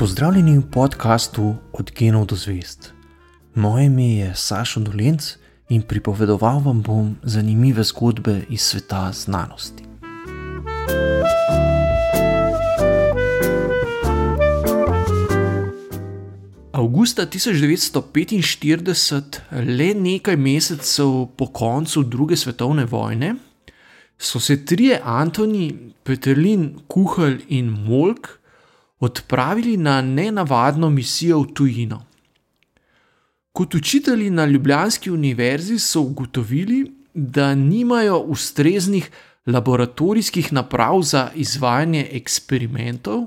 Pozdravljeni v podkastu Od genov do zvest. Moje ime je Sašo Dolenc in pripovedoval vam bom zanimive zgodbe iz sveta znanosti. Augusta 1945, le nekaj mesecev po koncu druge svetovne vojne, so se trije Antoni, Petrlin, Kuhal in Molk odpravili na nenavadno misijo v tujino. Kot učitelji na Ljubljanski univerzi so ugotovili, da nimajo ustreznih laboratorijskih naprav za izvajanje eksperimentov,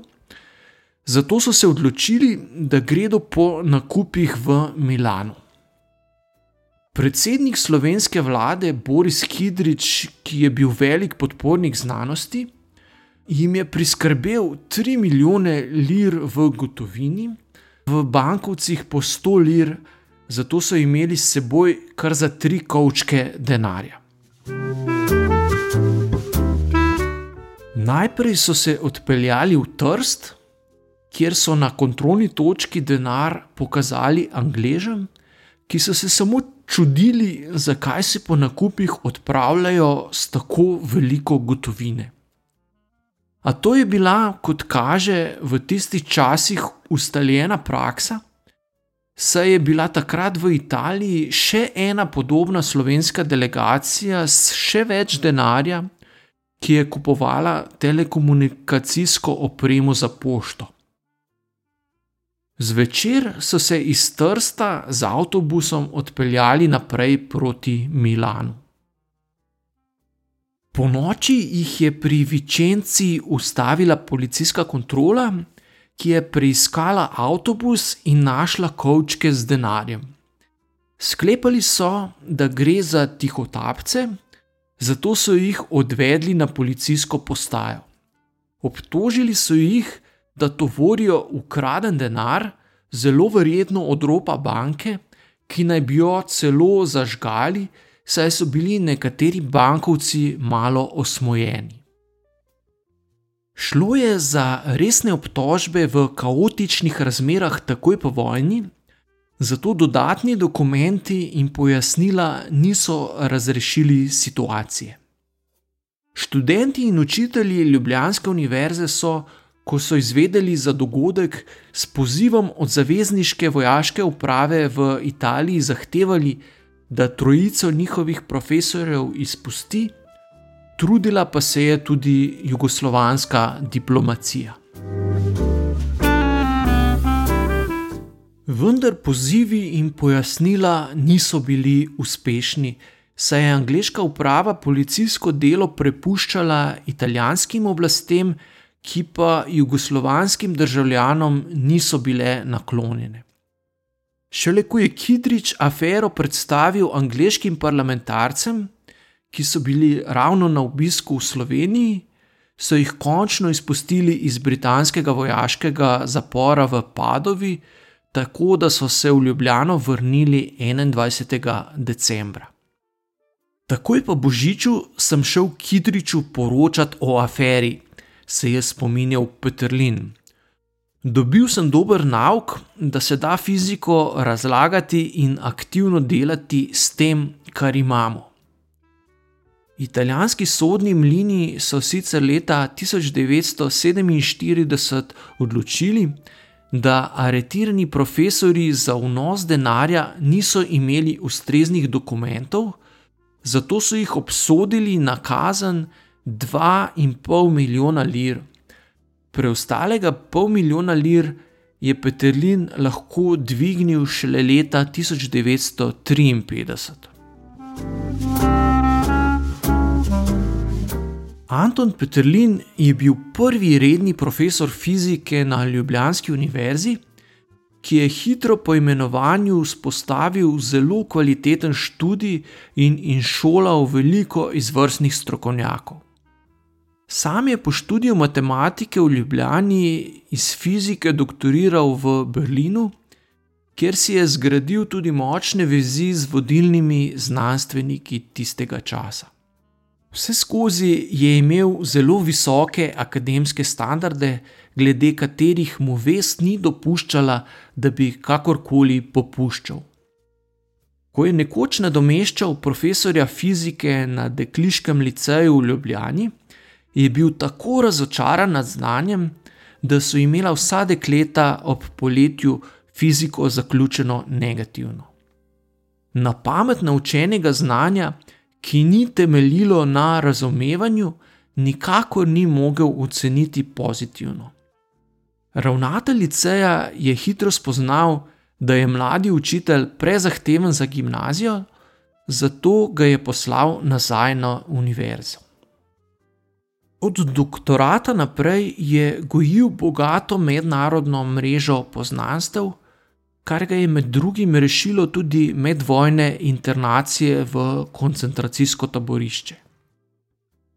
zato so se odločili, da gredo po nakupih v Milano. Predsednik slovenske vlade Boris Kidrič, ki je bil velik podpornik znanosti, jim je priskrbel 3 milijone lir v gotovini, v bankovcih po 100 lir, zato so imeli s seboj kar za tri kavčke denarja. Najprej so se odpeljali v Trst, kjer so na kontrolni točki denar pokazali Angležem, ki so se samo čudili, zakaj se po nakupih odpravljajo s tako veliko gotovine. A to je bila, kot kaže, v tistih časih ustaljena praksa, saj je bila takrat v Italiji še ena podobna slovenska delegacija s še več denarja, ki je kupovala telekomunikacijsko opremo za pošto. Zvečer so se iz Trsta z avtobusom odpeljali naprej proti Milanu. Po noči jih je pri Vičenci ustavila policijska kontrola, ki je preiskala avtobus in našla kovčke z denarjem. Sklepali so, da gre za tihotapce, zato so jih odvedli na policijsko postajo. Obtožili so jih, da tovorijo ukraden denar, zelo verjetno od ropa banke, ki naj bi jo celo zažgali saj so bili nekateri bankovci malo osmojeni. Šlo je za resne obtožbe v kaotičnih razmerah takoj po vojni, zato dodatni dokumenti in pojasnila niso razrešili situacije. Študenti in učitelji Ljubljanske univerze so, ko so izvedeli za dogodek, s pozivom od zavezniške vojaške uprave v Italiji zahtevali, da trojico njihovih profesorjev izpusti, trudila pa se je tudi jugoslovanska diplomacija. Vendar pozivi in pojasnila niso bili uspešni, saj je angliška uprava policijsko delo prepuščala italijanskim oblastem, ki pa jugoslovanskim državljanom niso bile naklonjene. Šele ko je Kidrič afero predstavil angliškim parlamentarcem, ki so bili ravno na obisku v Sloveniji, so jih končno izpustili iz britanskega vojaškega zapora v Padovi, tako da so se v Ljubljano vrnili 21. decembra. Takoj po Božiču sem šel Kidriču poročati o aferi, se je spominjal Petrlin. Dobil sem dober nauk, da se da fiziko razlagati in aktivno delati s tem, kar imamo. Italijanski sodni mlini so sicer leta 1947 odločili, da aretirani profesori za vnos denarja niso imeli ustreznih dokumentov, zato so jih obsodili na kazen 2,5 milijona lir preostalega pol milijona lir je Peterlin lahko dvignil šele leta 1953. Anton Peterlin je bil prvi redni profesor fizike na Ljubljanski univerzi, ki je hitro po imenovanju vzpostavil zelo kvaliteten študij in, in šolal veliko izvrstnih strokovnjakov. Sam je po študiju matematike v Ljubljani iz fizike doktoriral v Berlinu, kjer si je zgradil tudi močne vezi z vodilnimi znanstveniki tistega časa. Vse skozi je imel zelo visoke akademske standarde, glede katerih mu vest ni dopuščala, da bi kakorkoli popuščal. Ko je nekoč nadomeščal profesorja fizike na Dekliškem liceju v Ljubljani, je bil tako razočaran nad znanjem, da so imela vsa dekleta ob poletju fiziko zaključeno negativno. Na pamet naučenega znanja, ki ni temeljilo na razumevanju, nikakor ni mogel oceniti pozitivno. Ravnatelj liceja je hitro spoznal, da je mladi učitelj prezahteven za gimnazijo, zato ga je poslal nazaj na univerzo. Od doktorata naprej je gojil bogato mednarodno mrežo poznanstev, kar ga je med drugim rešilo tudi medvojne internacije v koncentracijsko taborišče.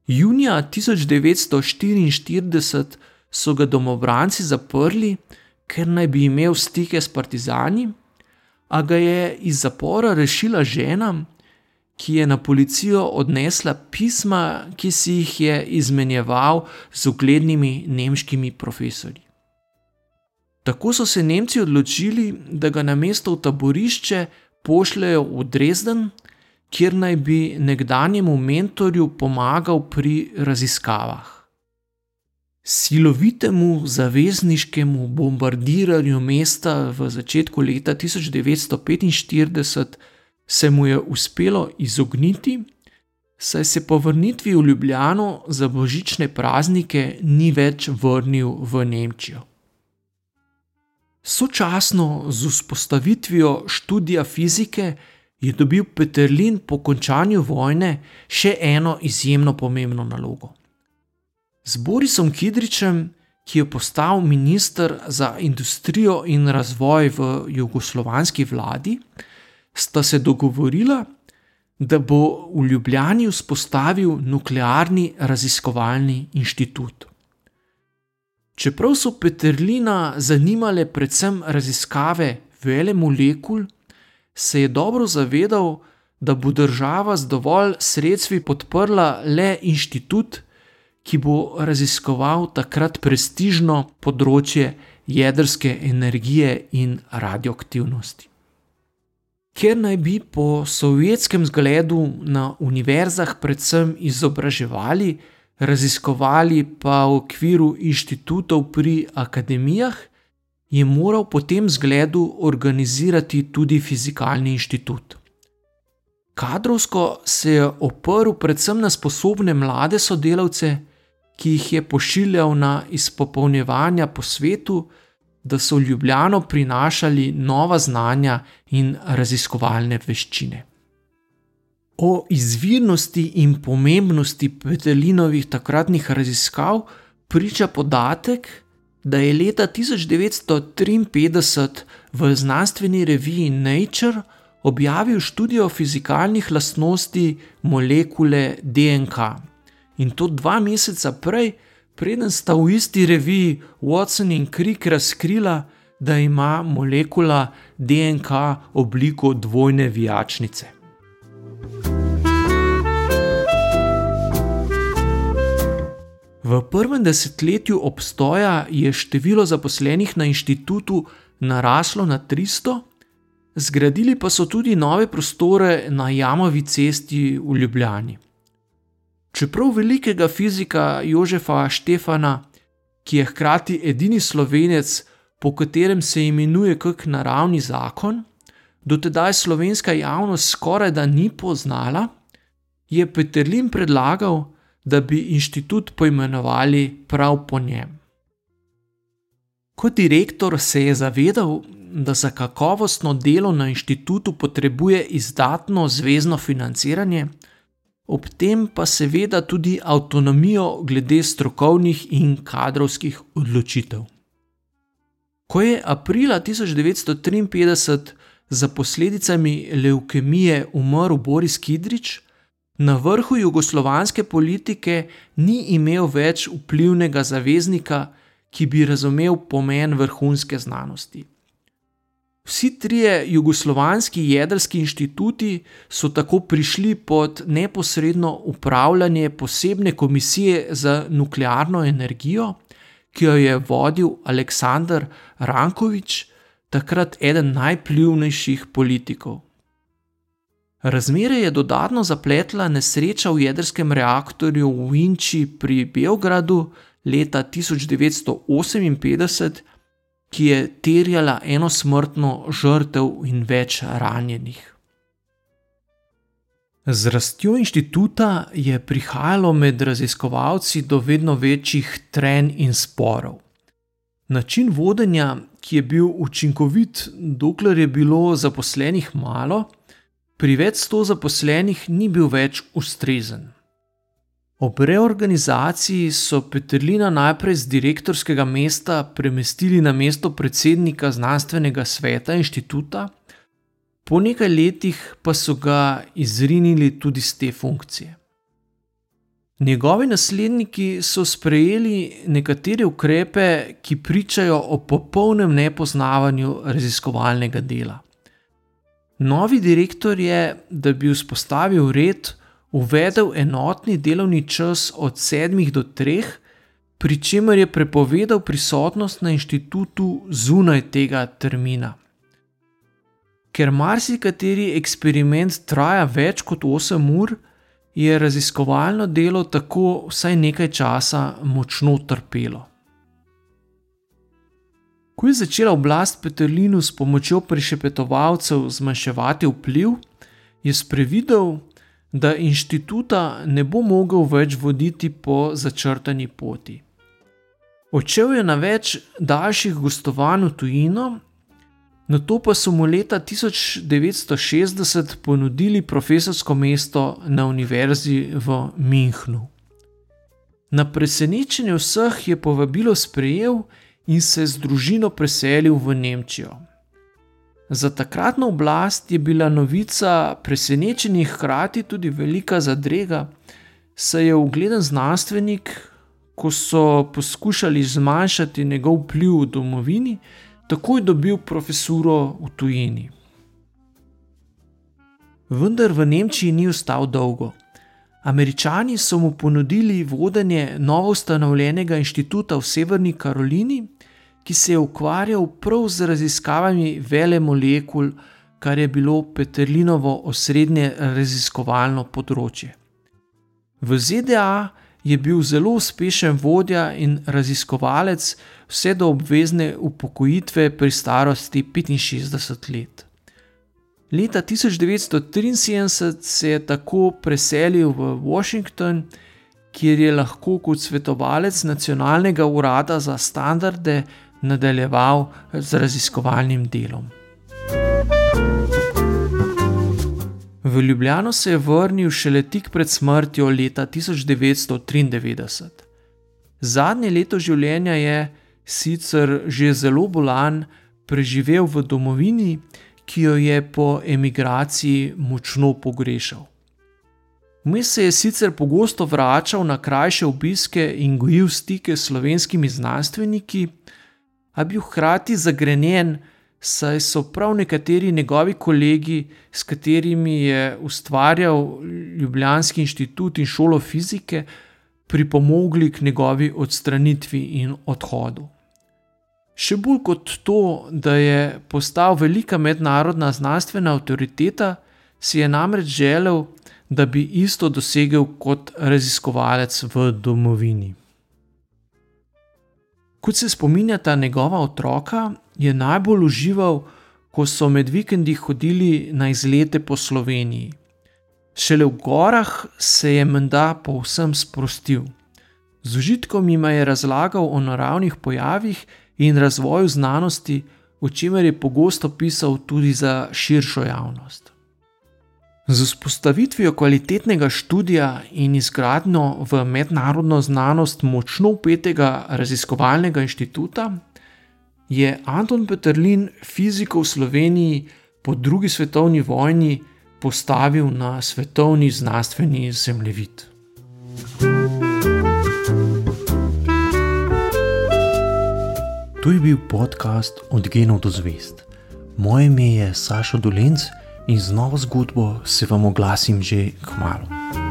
Junija 1944 so ga domobranci zaprli, ker naj bi imel stike s partizani, a ga je iz zapora rešila žena, ki je na policijo odnesla pisma, ki si jih je izmenjeval z uglednimi nemškimi profesori. Tako so se Nemci odločili, da ga na mesto v taborišče pošljajo v Dresden, kjer naj bi nekdanjemu mentorju pomagal pri raziskavah. Silovitemu zavezniškemu bombardiranju mesta v začetku leta 1945 se mu je uspelo izogniti, saj se po vrnitvi v Ljubljano za božične praznike ni več vrnil v Nemčijo. Sočasno z vzpostavitvijo študija fizike je dobil Peterlin po končanju vojne še eno izjemno pomembno nalogo. Z Borisom Kidričem, ki je postal ministr za industrijo in razvoj v jugoslovanski vladi, sta se dogovorila, da bo v Ljubljani vzpostavil nuklearni raziskovalni inštitut. Čeprav so Peterlina zanimale predvsem raziskave vele molekul, se je dobro zavedal, da bo država z dovolj sredstvi podprla le inštitut, ki bo raziskoval takrat prestižno področje jedrske energije in radioaktivnosti kjer naj bi po sovjetskem zgledu na univerzah predvsem izobraževali, raziskovali pa v okviru inštitutov pri akademijah, je moral po tem zgledu organizirati tudi fizikalni inštitut. Kadrovsko se je oprl predvsem na sposobne mlade sodelavce, ki jih je pošiljal na izpopolnjevanja po svetu, da so v Ljubljano prinašali nova znanja in raziskovalne veščine. O izvirnosti in pomembnosti Petelinovih takratnih raziskav priča podatek, da je leta 1953 v znanstveni reviji Nature objavil študijo fizikalnih lastnosti molekule DNK. In to dva meseca prej, preden sta v isti reviji Watson in Crick razkrila, da ima molekula DNK obliko dvojne vijačnice. V prvem desetletju obstoja je število zaposlenih na inštitutu naraslo na 300, zgradili pa so tudi nove prostore na Jamovi cesti v Ljubljani. Čeprav velikega fizika Jožefa Štefana, ki je hkrati edini slovenec, po katerem se imenuje kot naravni zakon, dotedaj slovenska javnost skoraj da ni poznala, je Peterlin predlagal, da bi inštitut poimenovali prav po njem. Kot direktor se je zavedal, da za kakovostno delo na inštitutu potrebuje izdatno zvezdno financiranje ob tem pa seveda tudi avtonomijo glede strokovnih in kadrovskih odločitev. Ko je aprila 1953 za posledicami leukemije umrl Boris Kidrič, na vrhu jugoslovanske politike ni imel več vplivnega zaveznika, ki bi razumel pomen vrhunske znanosti. Vsi trije jugoslovanski jedrski inštituti so tako prišli pod neposredno upravljanje posebne komisije za nuklearno energijo, ki jo je vodil Aleksandr Rankovič, takrat eden najplivnejših politikov. Razmere je dodatno zapletla nesreča v jedrskem reaktorju v Vinči pri Beogradu leta 1958 ki je terjala eno smrtno žrtev in več ranjenih. Z rastjo inštituta je prihajalo med raziskovalci do vedno večjih trenj in sporov. Način vodenja, ki je bil učinkovit, dokler je bilo zaposlenih malo, pri več sto zaposlenih ni bil več ustrezen. Ob reorganizaciji so Petrlina najprej z direktorskega mesta premestili na mesto predsednika znanstvenega sveta inštituta, po nekaj letih pa so ga izrinili tudi z te funkcije. Njegovi nasledniki so sprejeli nekatere ukrepe, ki pričajo o popolnem nepoznavanju raziskovalnega dela. Novi direktor je, da bi vzpostavil red, uvedel enotni delovni čas od 7 do 3, pri čemer je prepovedal prisotnost na inštitutu zunaj tega termina. Ker marsikateri eksperiment traja več kot 8 ur, je raziskovalno delo tako vsaj nekaj časa močno trpelo. Ko je začela oblast Petrlinu s pomočjo prišepetovalcev zmanjševati vpliv, je sprevidel, da inštituta ne bo mogel več voditi po začrtani poti. Odšel je na več daljših gostovanj v tujino, na to pa so mu leta 1960 ponudili profesorsko mesto na univerzi v Münchnu. Na presenečenje vseh je povabilo sprejel in se z družino preselil v Nemčijo. Za takratno oblast je bila novica presenečenih hkrati tudi velika zadrega, saj je ugleden znanstvenik, ko so poskušali zmanjšati njegov vpliv v domovini, takoj dobil profesuro v tujini. Vendar v Nemčiji ni ostal dolgo. Američani so mu ponudili vodenje novo ustanovljenega inštituta v Severni Karolini, ki se je ukvarjal prav z raziskavami vele molekul, kar je bilo Petrlinovo osrednje raziskovalno področje. V ZDA je bil zelo uspešen vodja in raziskovalec vse do obvezne upokojitve pri starosti 65 let. Leta 1973 se je tako preselil v Washington, kjer je lahko kot svetovalec Nacionalnega urada za standarde nadaljeval z raziskovalnim delom. V Ljubljano se je vrnil šele tik pred smrtjo leta 1993. Zadnje leto življenja je, sicer že zelo bolan, preživel v domovini, ki jo je po emigraciji močno pogrešal. Vmes se je sicer pogosto vračal na krajše obiske in gojil stike s slovenskimi znanstveniki, a bil hkrati zagrenjen, saj so prav nekateri njegovi kolegi, s katerimi je ustvarjal Ljubljanski inštitut in šolo fizike, pripomogli k njegovi odstranitvi in odhodu. Še bolj kot to, da je postal velika mednarodna znanstvena avtoriteta, si je namreč želel, da bi isto dosegel kot raziskovalec v domovini. Kot se spominjata njegova otroka, je najbolj užival, ko so med vikendi hodili na izlete po Sloveniji. Šele v gorah se je menda povsem sprostil. Z užitkom jim je razlagal o naravnih pojavih in razvoju znanosti, o čemer je pogosto pisal tudi za širšo javnost. Z vzpostavitvijo kvalitetnega študija in izgradnjo v mednarodno znanost močno upetega raziskovalnega inštituta je Anton Petrlin fiziko v Sloveniji po drugi svetovni vojni postavil na svetovni znanstveni zemljevid. To je bil podcast Od genov do zvest. Moje ime je Sašo Dolenc in z novo zgodbo se vam oglasim že k malu.